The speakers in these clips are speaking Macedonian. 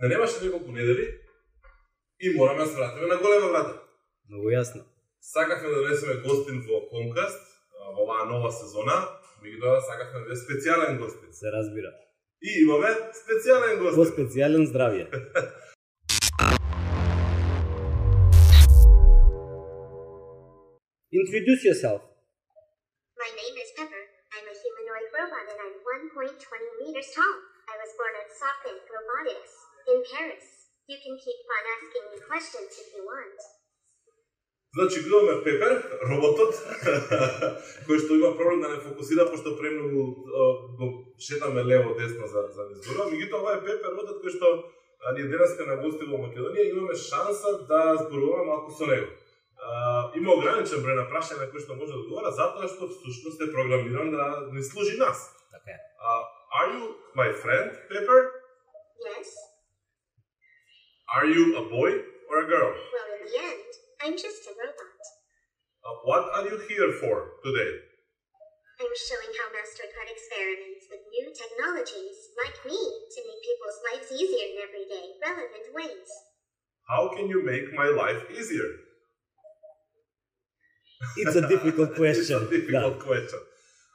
Не немаше неколку недели и мораме да се вратиме на голема врата. Многу јасно. Сакавме да донесеме гостин во Comcast во оваа нова сезона, меѓутоа сакавме да е специјален гостин. Се разбира. И имаме специјален Во гостин. специјален здравје. Introduce yourself. My name is Pepper. I'm a humanoid robot and I'm 1.20 meters tall. Born at Sopin Robotics in Paris. You can keep on asking me questions if you want. Значи го имаме Пепер, роботот, кој што има проблем да не фокусира, пошто премногу го шетаме лево десно за за изборува. Меѓутоа ова е Пепер роботот кој што а, ние денеска на гости во Македонија и имаме шанса да зборуваме малку со него. А, има ограничен број на прашања на кои што може да одговара, затоа што всушност е програмиран да ни служи нас. Така е. Are you my friend, Pepper? Yes? Are you a boy or a girl? Well, in the end, I'm just a robot. Uh, what are you here for today? I'm showing how MasterCard experiments with new technologies, like me, to make people's lives easier in everyday, relevant ways. How can you make my life easier? It's a difficult question. It's a difficult question.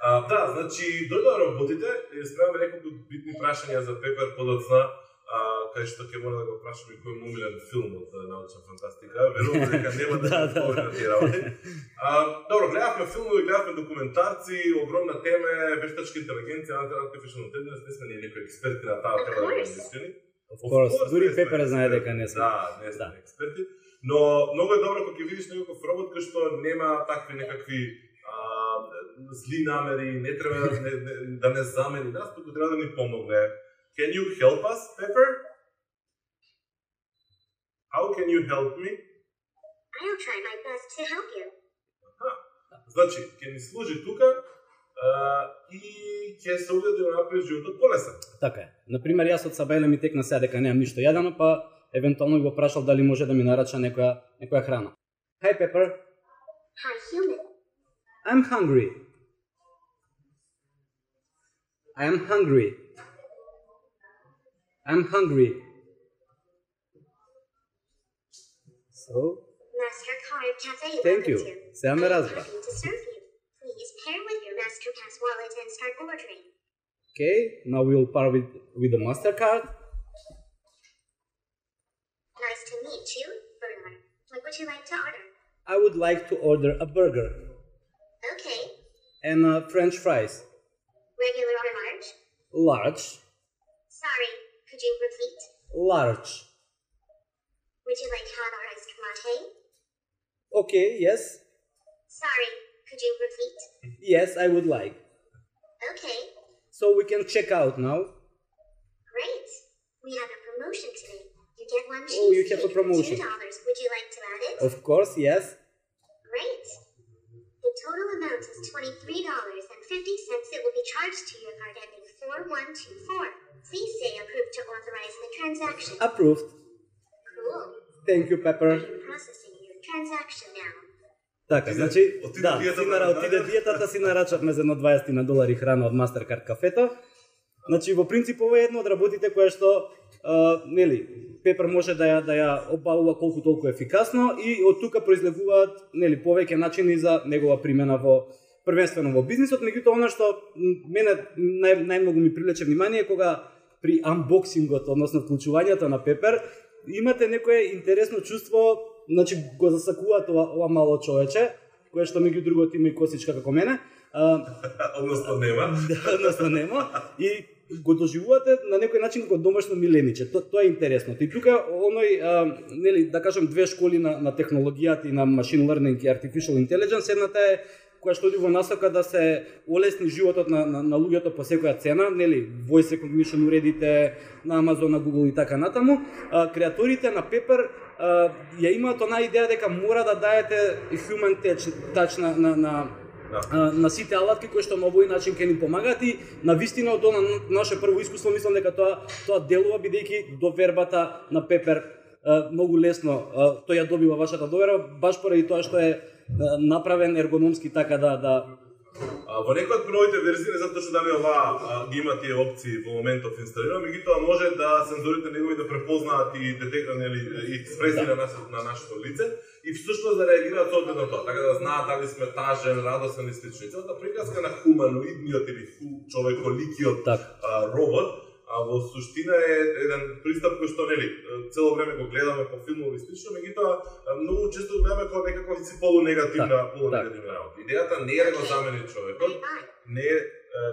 А, да, значи, дојдоа роботите и спремаме неколку битни прашања за Пепер подоцна, а, кај што ќе мора да го прашаме кој му умилен филм од научна фантастика. Верувам дека нема да Да, да, отговори на тие работи. А, добро, гледавме филмови, гледавме документарци, огромна тема е вештачка интелигенција, artificial intelligence, не сме ние некои експерти на таа тема да искрени. Of course, дури Пепер знае дека не сме. Да, не сме Да. експерти. Но многу е добро кога ќе видиш некој робот кој што нема такви некакви а, зли намери, не треба да не, не, да не замени нас, туку треба да ни помогне. Can you help us, Pepper? How can you help me? I'll try my best to help you. Значи, ќе ни служи тука а, и ќе се обиде да направи животот полесен. Така е. Например, јас од Сабајле ми текна сега дека немам ништо јадено, па евентуално го прашал дали може да ми нарача некоја некоја храна. Hi Pepper, Hi, human. I'm hungry. I am hungry. I'm hungry. So, thank you. you. I'm to serve you. Please pair with your Mastercard wallet and start ordering. Okay, now we'll pair with, with the MasterCard. Nice to meet you, Burger. What would you like to order? I would like to order a burger. Okay. And uh, french fries. Regular or large? Large. Sorry, could you repeat? Large. Would you like hot or iced latte? Okay, yes. Sorry, could you repeat? Yes, I would like. Okay, So we can check out now. great. We have a promotion today. You get one Oh, you have a promotion. two dollars. Would you like to add it? Of course, yes. Great. The total amount is twenty-three dollars and fifty cents. It will be charged to your card ending four one two four. Please say approved to authorize the transaction. Approved. Cool. Thank you, Pepper. Processing your transaction now. Така, значи, отиде да, диетата си на нара, отиде Дајан. диетата, си нарачавме за едно 20 на долари храна од Mastercard кафето. Значи, во принцип, ова е едно од работите која што, а, нели, Пепер може да ја, да ја обавува колку толку ефикасно и од тука произлегуваат, нели, повеќе начини за негова примена во првенствено во бизнисот, меѓутоа она што мене нај, најмногу ми привлече внимание е кога при анбоксингот, односно вклучувањето на Пепер, имате некое интересно чувство, значи го засакуваат ова, ова мало човече, кое што меѓу другото има и косичка како мене, а, Односно нема. да, односно нема, и го доживувате на некој начин како домашно милениче. То, тоа е интересно. И тука оној, а, нели, да кажем, две школи на, на технологијата и на machine learning и artificial intelligence, едната е која што оди во насока да се олесни животот на, на, на луѓето по секоја цена, нели, voice recognition уредите на Amazon, на Google и така натаму. А, креаторите на Pepper а, ја имаат онаа идеја дека мора да даете human touch, touch на, на, на Да. на сите алатки кои што на овој начин ќе ни помагаат и на вистина од она наше прво искуство мислам дека тоа тоа делува бидејќи довербата на Пепер многу лесно тој ја добива вашата доверба баш поради тоа што е направен ергономски така да да А, во некои од новите верзии, не знам точно дали ова а, ги има тие опции во моментов инсталирано, меѓутоа може да сензорите негови да препознаат и детектат нели и експресии на, наше, на нашето лице и всушност да реагираат соодветно тоа, така да знаат дали сме тажен, радосен и слично. Целата приказка на хуманоидниот или ху, човеколикиот Так. а, робот, а во суштина е еден пристап кој што нели цело време го гледаме по филмови и слично, меѓутоа многу често гледаме како некако си полунегативна, Так, полунегативна работа. Идејата не е да го замени човекот, не е,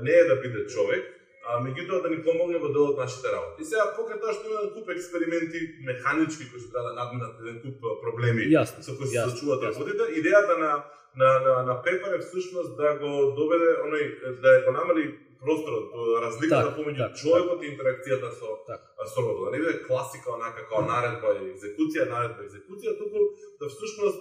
не е да биде човек, а меѓутоа да ни помогне во делот нашите работи. И сега покрај тоа што има еден куп експерименти механички кои што треба да надминат еден куп проблеми Јасно, со кои се јасно. работите, идејата на на на на Пепар е всушност да го доведе оној да го намали просторот, разликата Так, помеѓу так, човекот и интеракцијата со Так. со роботот. Да не биде класика онака како наредба и екзекуција, наредба и екзекуција, туку да всушност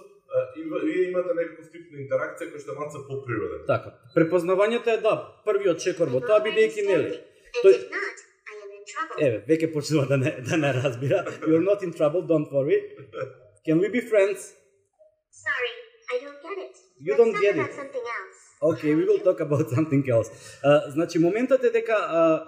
вие имате некаков тип на интеракција кој што е малку поприроден. Така. Препознавањето е да, првиот чекор во тоа бидејќи нели. Тој-. Еве, веќе почнува да не да не разбира. You're not in trouble, don't worry. Can we be friends? Sorry, I don't get it. You don't get it. Okay, we will talk about something else. Uh, значи моментот е дека uh,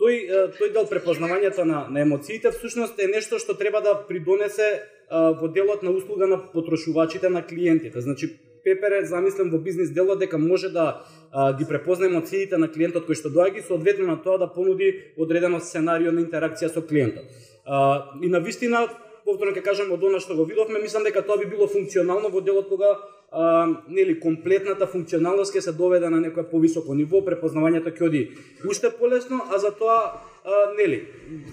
тој uh, тој дел препознавањето на на емоциите всушност е нешто што треба да придонесе uh, во делот на услуга на потрошувачите на клиентите. Значи Пепер е замислен во бизнис делот дека може да а, ги препознае емоциите на клиентот кој што доаѓа и соодветно на тоа да понуди одредено сценарио на интеракција со клиентот. А, и на вистина повторно ќе кажам од она што го видовме, мислам дека тоа би било функционално во делот кога а, нели комплетната функционалност ќе се доведе на некое повисоко ниво, препознавањето ќе оди уште полесно, а за тоа а, нели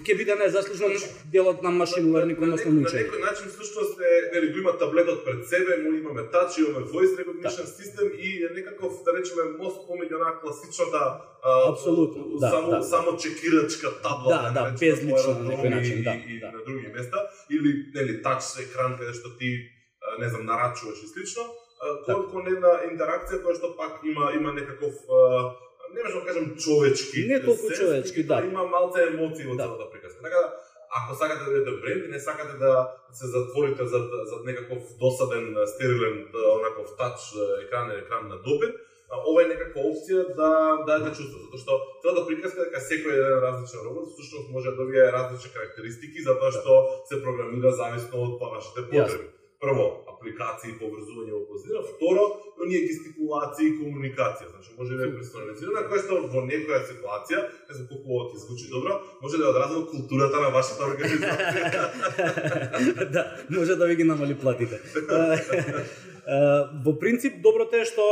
ќе биде најзаслужно делот на машин learning, односно на, научење. некој начин всушност е нели го има таблетот пред себе, му имаме тач, имаме voice recognition систем и е некаков да речеме мост помеѓу онаа класичната а, Апсолутно, да, само да. само чекирачка табла, Да, да, да, безлично по на некој начин, и, да, и, да. на други места или нели тач екран каде што ти не знам нарачуваш и слично, а, кон, кон една интеракција која што пак има има некаков не можам да кажам човечки. Не толку сенс, човечки, да. Има малце емоции во Да. целата приказка. Така да ако сакате да бидете бренд и не сакате да се затворите за за некаков досаден стерилен онаков тач екран екран на допир, а, ова е некаква опција да дадете чувство, затоа што целата приказка дека секој еден различен робот всушност може да добие различни карактеристики затоа што се програмира зависно од па вашите потреби. Прво, апликации, поврзување во позиција, второ, оние гестикулации и комуникација. Значи може да е персонализирана која што во некоја ситуација, не знам колку ова ќе звучи добро, може да ја одразува културата на вашата организација. да, може да ви ги намали платите. Во принцип, доброто е што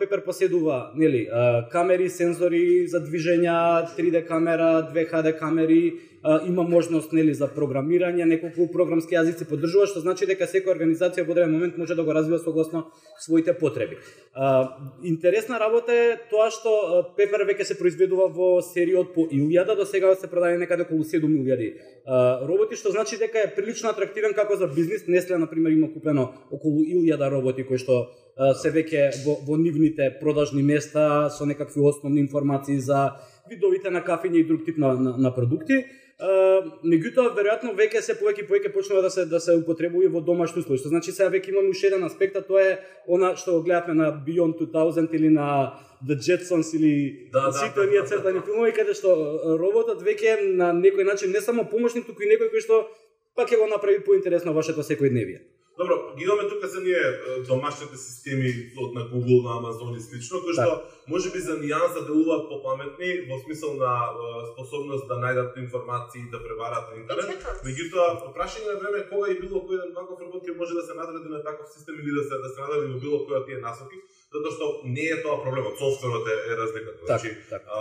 Пепер поседува, нели, камери, сензори за движења, 3D камера, 2HD камери, има можност нели за програмирање, неколку програмски јазици поддржува, што значи дека секоја организација во даден момент може да го развива согласно своите потреби. Интересна работа е тоа што Пепер веќе се произведува во серија од по 1000, до сега се продаде некаде околу 7000 милијади роботи, што значи дека е прилично атрактивен како за бизнис. Несле, на пример, има купено околу 1000 роботи кои што се веќе во, во нивните продажни места со некакви основни информации за видовите на кафење и друг тип на, на, на продукти. Меѓутоа веројатно веќе се повеќе и повеќе почнува да се да се употребува во домашни услови. Што значи сега веќе имаме уште еден аспект, а тоа е она што го гледавме на Beyond 2000 или на The Jetsons или Да, да, сите да, оние да, цртани да. филмови каде што роботот веќе на некој начин не само помошник, туку и некој кој што пак ќе го направи поинтересно вашето секојдневие. Добро, ги имаме тука се ние домашните системи од на Google, на Amazon и слично, кои што може би за нијанса делуваат попаметни во смисол на способност да најдат информации и да преварат на интернет. It's Меѓутоа, прашање на време кога и било кој еден ваков работ ќе може да се надреди на таков систем или да се да се надреди во било која од тие насоки, затоа што не е тоа проблемот, софтверот е, е разликата. Така, Значи, така. а,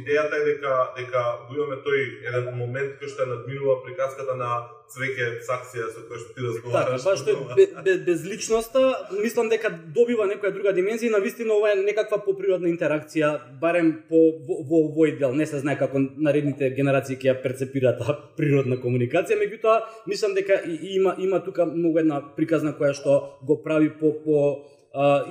идејата е дека дека го имаме тој еден момент кој што надминува приказката на цвеќе саксија со која што ти Така, разговараш. баш тој без, без безличноста, мислам дека добива некоја друга димензија и навистина ова е некаква поприродна интеракција, барем по во, во овој дел. Не се знае како наредните генерации ќе ја перцепираат таа природна комуникација, меѓутоа мислам дека и, и има има тука многу една приказна која што го прави по по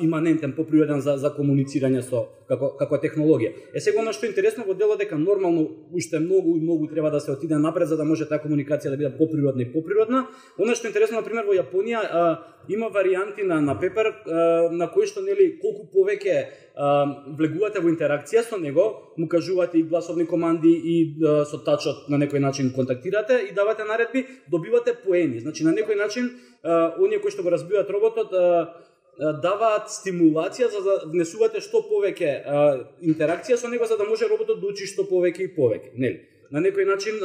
иманентен, поприроден за, за комуницирање со како, како технологија. Е сега она што е интересно во дело дека нормално уште многу и многу треба да се отиде напред за да може таа комуникација да биде поприродна и поприродна. Она што е интересно на пример во Јапонија а, има варијанти на на Пепер а, на кои што нели колку повеќе а, влегувате во интеракција со него, му кажувате и гласовни команди и а, со тачот на некој начин контактирате и давате наредби, добивате поени. Значи на некој начин а, оние кои што го разбиваат роботот а, а, даваат стимулација за да внесувате што повеќе интеракција со него за да може роботот да учи што повеќе и повеќе, нели? На некој начин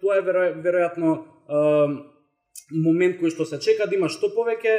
тоа е веро, веројатно момент кој што се чека да има што повеќе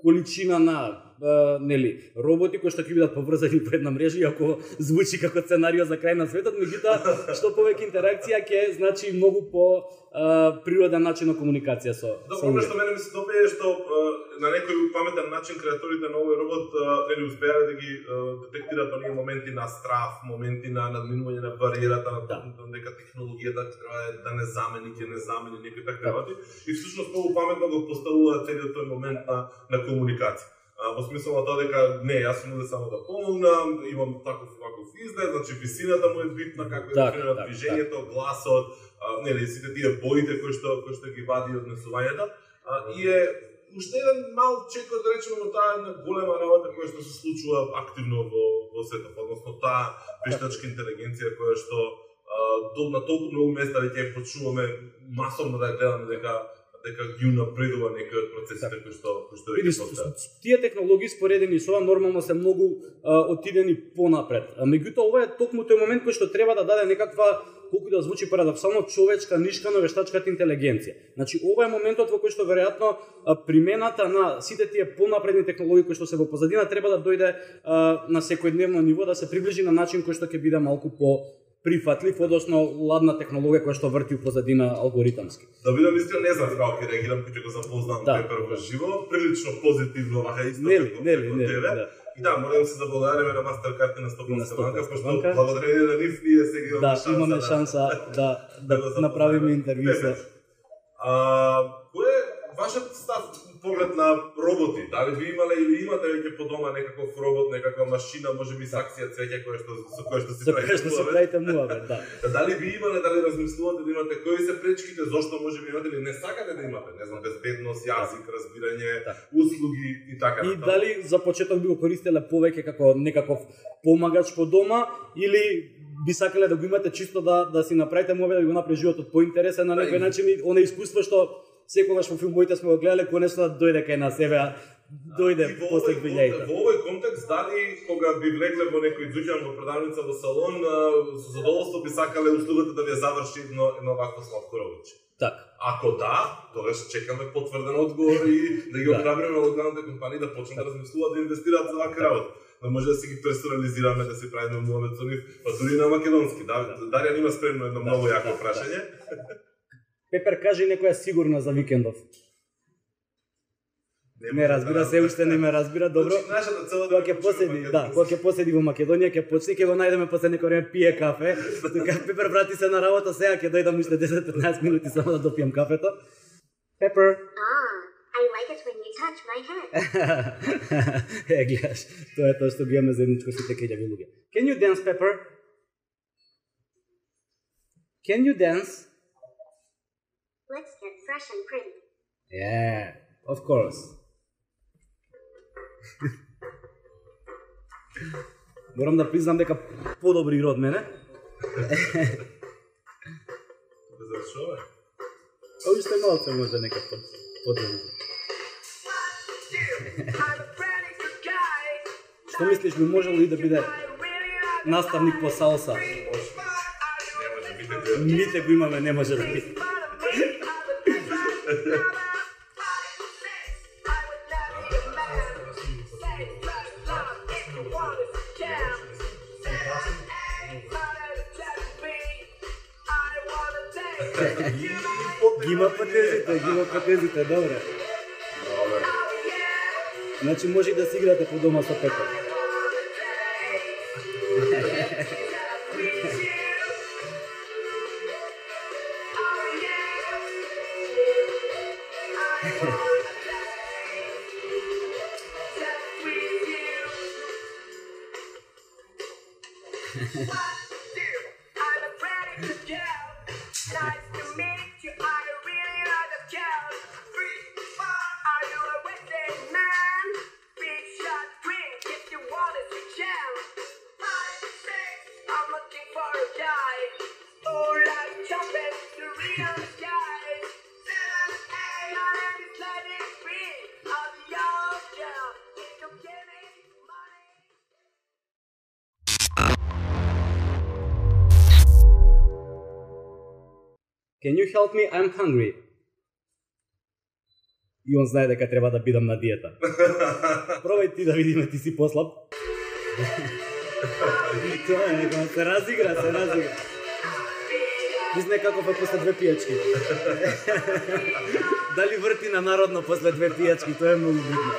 количина на а, нели роботи кои што ќе бидат поврзани по една мрежа иако звучи како сценарио за крај на светот, меѓутоа што повеќе интеракција ќе значи многу по а, природен начин на комуникација со Да, со луѓе. што мене ми се допаѓа е што а, на некој паметен начин креаторите на овој робот а, нели успеале да ги а, детектираат оние моменти на страф, моменти на надминување на бариерата на Да. да. дека технологијата треба да- да не замени, ќе не замени некои такви работи и всушност многу паметно го поставуваат целиот тој момент на на комуникација. А, во смисла на тоа дека не, јас сум овде само да помогнам, имам таков ваков изглед, значи висината му е битна, како е Так, дефинирано так, движењето, гласот, а, нели сите тие боите кои што кои што ги вади од несувањето, а, и е уште еден мал чекор да речеме во таа една голема работа која што се случува активно во во светот, односно таа вештачка интелигенција која што а, до, на толку многу места веќе ја почнуваме масовно да ја гледаме дека дека ги унапредува некои од процесите кои што кои што веќе постојат. тие технологии споредени со ова нормално се многу а, отидени понапред. А, меѓутоа ова е токму тој момент кој што треба да даде некаква колку да звучи парадоксално човечка нишка на вештачката интелигенција. Значи ова е моментот во кој што веројатно примената на сите тие понапредни технологии кои што се во позадина треба да дојде а, на секојдневно ниво да се приближи на начин кој што ќе биде малку по прифатлив, односно ладна технологија која што врти у позадина алгоритамски. Да бидам искрен, не знам како ќе реагирам кога го запознам Да, Пепер во да. живо, прилично позитивно, вака исто Нели, како, нели, како нели, да. И да, морам да се заблагодариме на Mastercard и на На Стопанска банка, пошто благодарение на нив ние сега имаме Да, шанса имаме да, шанса да да да запознаеме. направиме интервју Пепер, А, кој е вашиот став поглед на роботи? Дали ви имале или имате веќе по дома некаков робот, некаква машина, може би со акција цвеќе која што со која што си за кое што се правите муавет, да. Дали ви имале, дали размислувате да имате кои се пречките, зошто може би имате или не сакате да имате, не знам, безбедност, јазик, разбирање, Так. услуги и така И натаму. дали за почеток би го користеле повеќе како некаков помагач по дома или би сакале да го имате чисто да да си направите мове да го направи животот поинтересен на некој Да, и- начин и оно искуство што секогаш во филмовите сме го гледале конечно да дојде кај на себе, а дојде во после овој 2000 контекст- Во овој контекст, дали кога би влегле во некој дуќан во продавница во салон, а, со задоволство би сакале услугата да ви ја заврши едно, едно вакво сладко робоче? Так. Ако да, тогаш чекаме потврден одговор и да ги Да. охрабриме локалните компании да почнат да размислуваат да инвестираат за ваква работа. Да може да си ги персонализираме, да си правиме муавет со нив, па дури на македонски. Да, Дарија има спремно едно многу да, јако да. прашање. Пепер кажи некоја сигурна за викендов. Не разбира се, уште не ме разбира, добро. Значи, е Кога да ќе поседи, да, кога ќе поседи во Македонија, ќе почне ќе го најдеме после некој време пие кафе. Тука Пепер врати се на работа, сега ќе дојдам уште 10-15 минути само да допијам кафето. Пепер. Ah, I like it when you touch my head. е, гледаш, тоа е тоа што ги имаме заедничко сите кеѓави луѓе. Can you dance, Pepper? Can you dance? Let's get fresh and pretty. Yeah, of course. Морам да признам дека подобри игра од мене. Да завршуваме. А уште малце може нека под подобри. Што мислиш би можело и да биде наставник по салса? Не може бите го. Мите го имаме, не може да биде. Ги има патезите, ги има патезите, добре. Добре. Значи може и да си играте по дома со Пепер. yeah, I Can you help me? I'm hungry. И он знае дека треба да бидам на диета. Пробај ти да видиме, ти си послаб. Тоа е, нека се разигра, се разигра. Пизне како па после две пијачки. Дали врти на народно после две пијачки, тоа е многу битно.